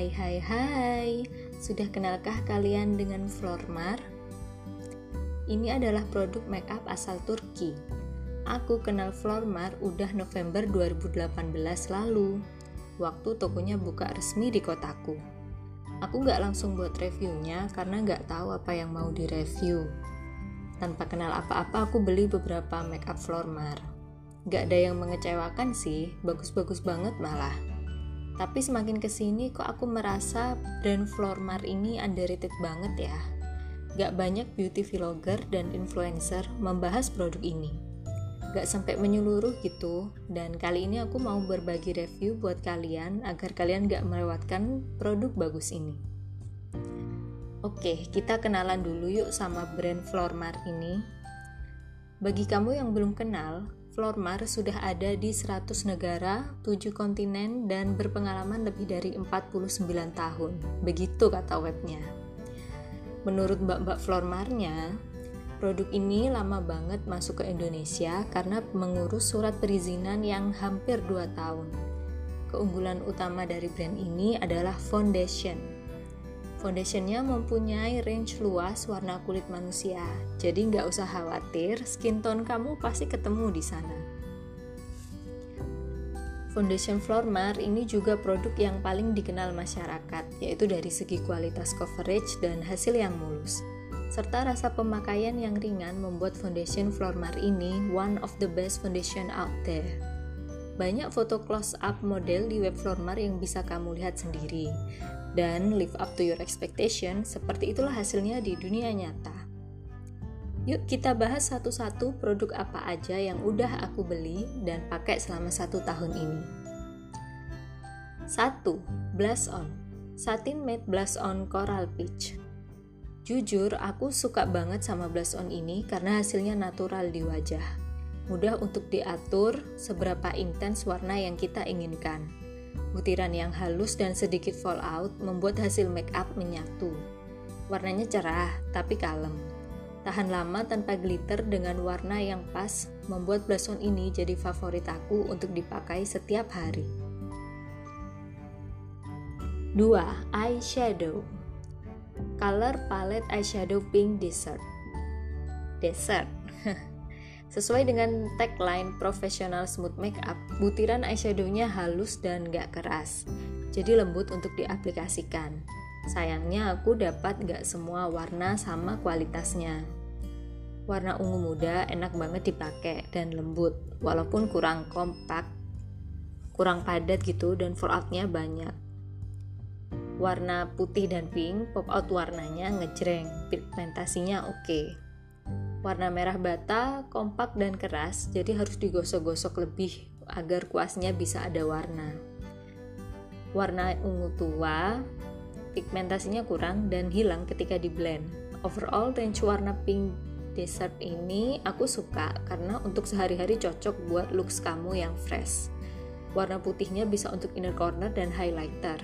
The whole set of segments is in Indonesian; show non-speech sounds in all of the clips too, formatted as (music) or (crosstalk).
Hai hai hai, sudah kenalkah kalian dengan Flormar? Ini adalah produk makeup asal Turki. Aku kenal Flormar udah November 2018 lalu, waktu tokonya buka resmi di kotaku. Aku nggak langsung buat reviewnya karena nggak tahu apa yang mau direview. Tanpa kenal apa-apa, aku beli beberapa makeup Flormar. Gak ada yang mengecewakan sih, bagus-bagus banget malah. Tapi semakin ke sini kok aku merasa brand Flormar ini underrated banget ya. Gak banyak beauty vlogger dan influencer membahas produk ini. Gak sampai menyeluruh gitu, dan kali ini aku mau berbagi review buat kalian agar kalian gak melewatkan produk bagus ini. Oke, kita kenalan dulu yuk sama brand Flormar ini. Bagi kamu yang belum kenal, Flormar sudah ada di 100 negara, 7 kontinen, dan berpengalaman lebih dari 49 tahun. Begitu kata webnya. Menurut mbak-mbak Flormarnya, produk ini lama banget masuk ke Indonesia karena mengurus surat perizinan yang hampir 2 tahun. Keunggulan utama dari brand ini adalah foundation Foundationnya mempunyai range luas warna kulit manusia, jadi nggak usah khawatir, skin tone kamu pasti ketemu di sana. Foundation Flormar ini juga produk yang paling dikenal masyarakat, yaitu dari segi kualitas coverage dan hasil yang mulus. Serta rasa pemakaian yang ringan membuat foundation Flormar ini one of the best foundation out there. Banyak foto close up model di web Flormar yang bisa kamu lihat sendiri dan live up to your expectation, seperti itulah hasilnya di dunia nyata. Yuk kita bahas satu-satu produk apa aja yang udah aku beli dan pakai selama satu tahun ini. 1. Blush On Satin Matte Blush On Coral Peach Jujur, aku suka banget sama blush on ini karena hasilnya natural di wajah. Mudah untuk diatur seberapa intens warna yang kita inginkan Butiran yang halus dan sedikit fallout membuat hasil make up menyatu. Warnanya cerah tapi kalem. Tahan lama tanpa glitter dengan warna yang pas membuat blush on ini jadi favorit aku untuk dipakai setiap hari. 2. Eyeshadow Color Palette Eyeshadow Pink Desert Desert (laughs) Sesuai dengan tagline profesional smooth makeup, butiran eyeshadownya halus dan gak keras, jadi lembut untuk diaplikasikan. Sayangnya aku dapat gak semua warna sama kualitasnya. Warna ungu muda enak banget dipakai dan lembut, walaupun kurang kompak, kurang padat gitu dan falloutnya banyak. Warna putih dan pink, pop out warnanya ngejreng, pigmentasinya oke. Okay Warna merah bata kompak dan keras, jadi harus digosok-gosok lebih agar kuasnya bisa ada warna. Warna ungu tua, pigmentasinya kurang dan hilang ketika di blend. Overall range warna pink desert ini aku suka karena untuk sehari-hari cocok buat looks kamu yang fresh. Warna putihnya bisa untuk inner corner dan highlighter.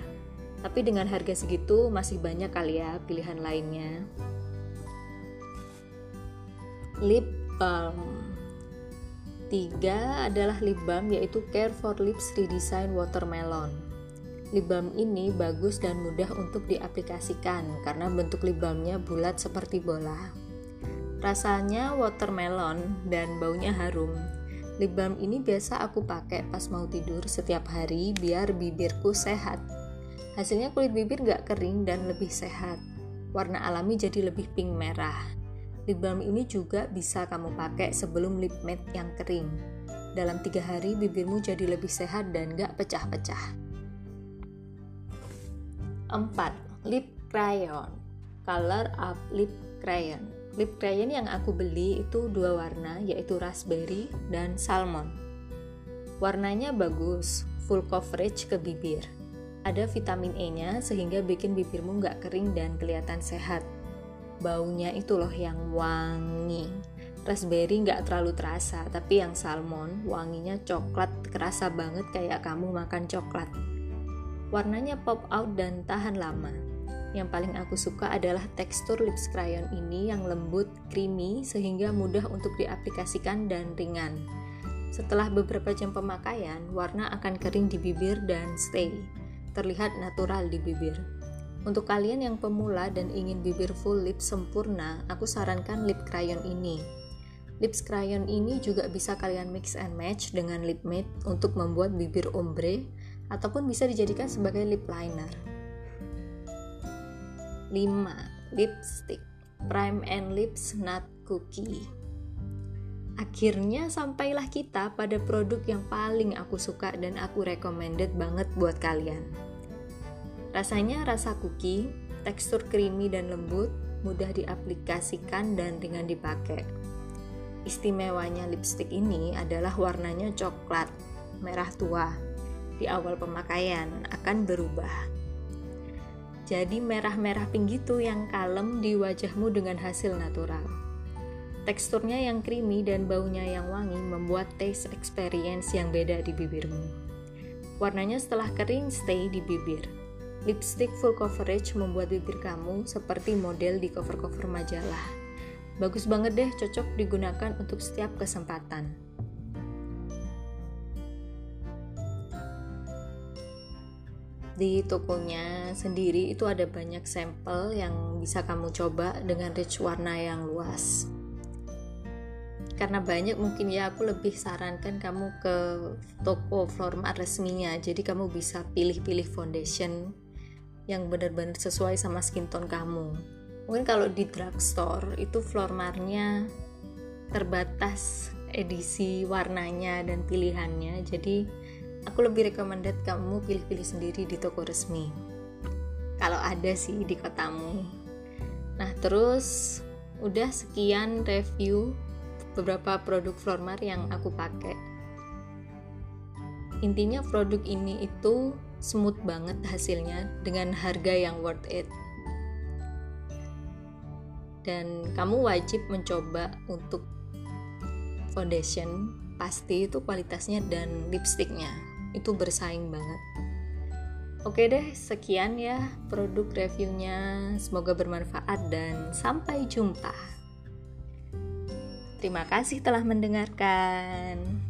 Tapi dengan harga segitu masih banyak kali ya pilihan lainnya lip balm. Tiga adalah lip balm yaitu Care for Lips Redesign Watermelon. Lip balm ini bagus dan mudah untuk diaplikasikan karena bentuk lip balmnya bulat seperti bola. Rasanya watermelon dan baunya harum. Lip balm ini biasa aku pakai pas mau tidur setiap hari biar bibirku sehat. Hasilnya kulit bibir gak kering dan lebih sehat. Warna alami jadi lebih pink merah. Lip balm ini juga bisa kamu pakai sebelum lip matte yang kering. Dalam tiga hari bibirmu jadi lebih sehat dan gak pecah-pecah. 4. Lip Crayon Color Up Lip Crayon Lip crayon yang aku beli itu dua warna yaitu raspberry dan salmon. Warnanya bagus, full coverage ke bibir. Ada vitamin E-nya sehingga bikin bibirmu nggak kering dan kelihatan sehat baunya itu loh yang wangi raspberry nggak terlalu terasa tapi yang salmon wanginya coklat kerasa banget kayak kamu makan coklat warnanya pop out dan tahan lama yang paling aku suka adalah tekstur lips crayon ini yang lembut, creamy, sehingga mudah untuk diaplikasikan dan ringan. Setelah beberapa jam pemakaian, warna akan kering di bibir dan stay. terlihat natural di bibir. Untuk kalian yang pemula dan ingin bibir full lip sempurna, aku sarankan lip crayon ini. Lips crayon ini juga bisa kalian mix and match dengan lip matte untuk membuat bibir ombre ataupun bisa dijadikan sebagai lip liner. 5. Lipstick Prime and Lips Nut Cookie Akhirnya sampailah kita pada produk yang paling aku suka dan aku recommended banget buat kalian. Rasanya rasa cookie, tekstur creamy dan lembut, mudah diaplikasikan dan ringan dipakai. Istimewanya lipstick ini adalah warnanya coklat, merah tua. Di awal pemakaian akan berubah. Jadi merah-merah pink gitu yang kalem di wajahmu dengan hasil natural. Teksturnya yang creamy dan baunya yang wangi membuat taste experience yang beda di bibirmu. Warnanya setelah kering stay di bibir, Lipstick full coverage membuat bibir kamu seperti model di cover-cover majalah. Bagus banget deh, cocok digunakan untuk setiap kesempatan. Di tokonya sendiri itu ada banyak sampel yang bisa kamu coba dengan range warna yang luas karena banyak mungkin ya aku lebih sarankan kamu ke toko Flormart resminya jadi kamu bisa pilih-pilih foundation yang benar-benar sesuai sama skin tone kamu. Mungkin kalau di drugstore itu floormarnya terbatas edisi warnanya dan pilihannya. Jadi aku lebih recommended kamu pilih-pilih sendiri di toko resmi. Kalau ada sih di kotamu. Nah terus udah sekian review beberapa produk Flormar yang aku pakai. Intinya produk ini itu smooth banget hasilnya dengan harga yang worth it. Dan kamu wajib mencoba untuk foundation. Pasti itu kualitasnya dan lipsticknya itu bersaing banget. Oke deh sekian ya produk reviewnya. Semoga bermanfaat dan sampai jumpa. Terima kasih telah mendengarkan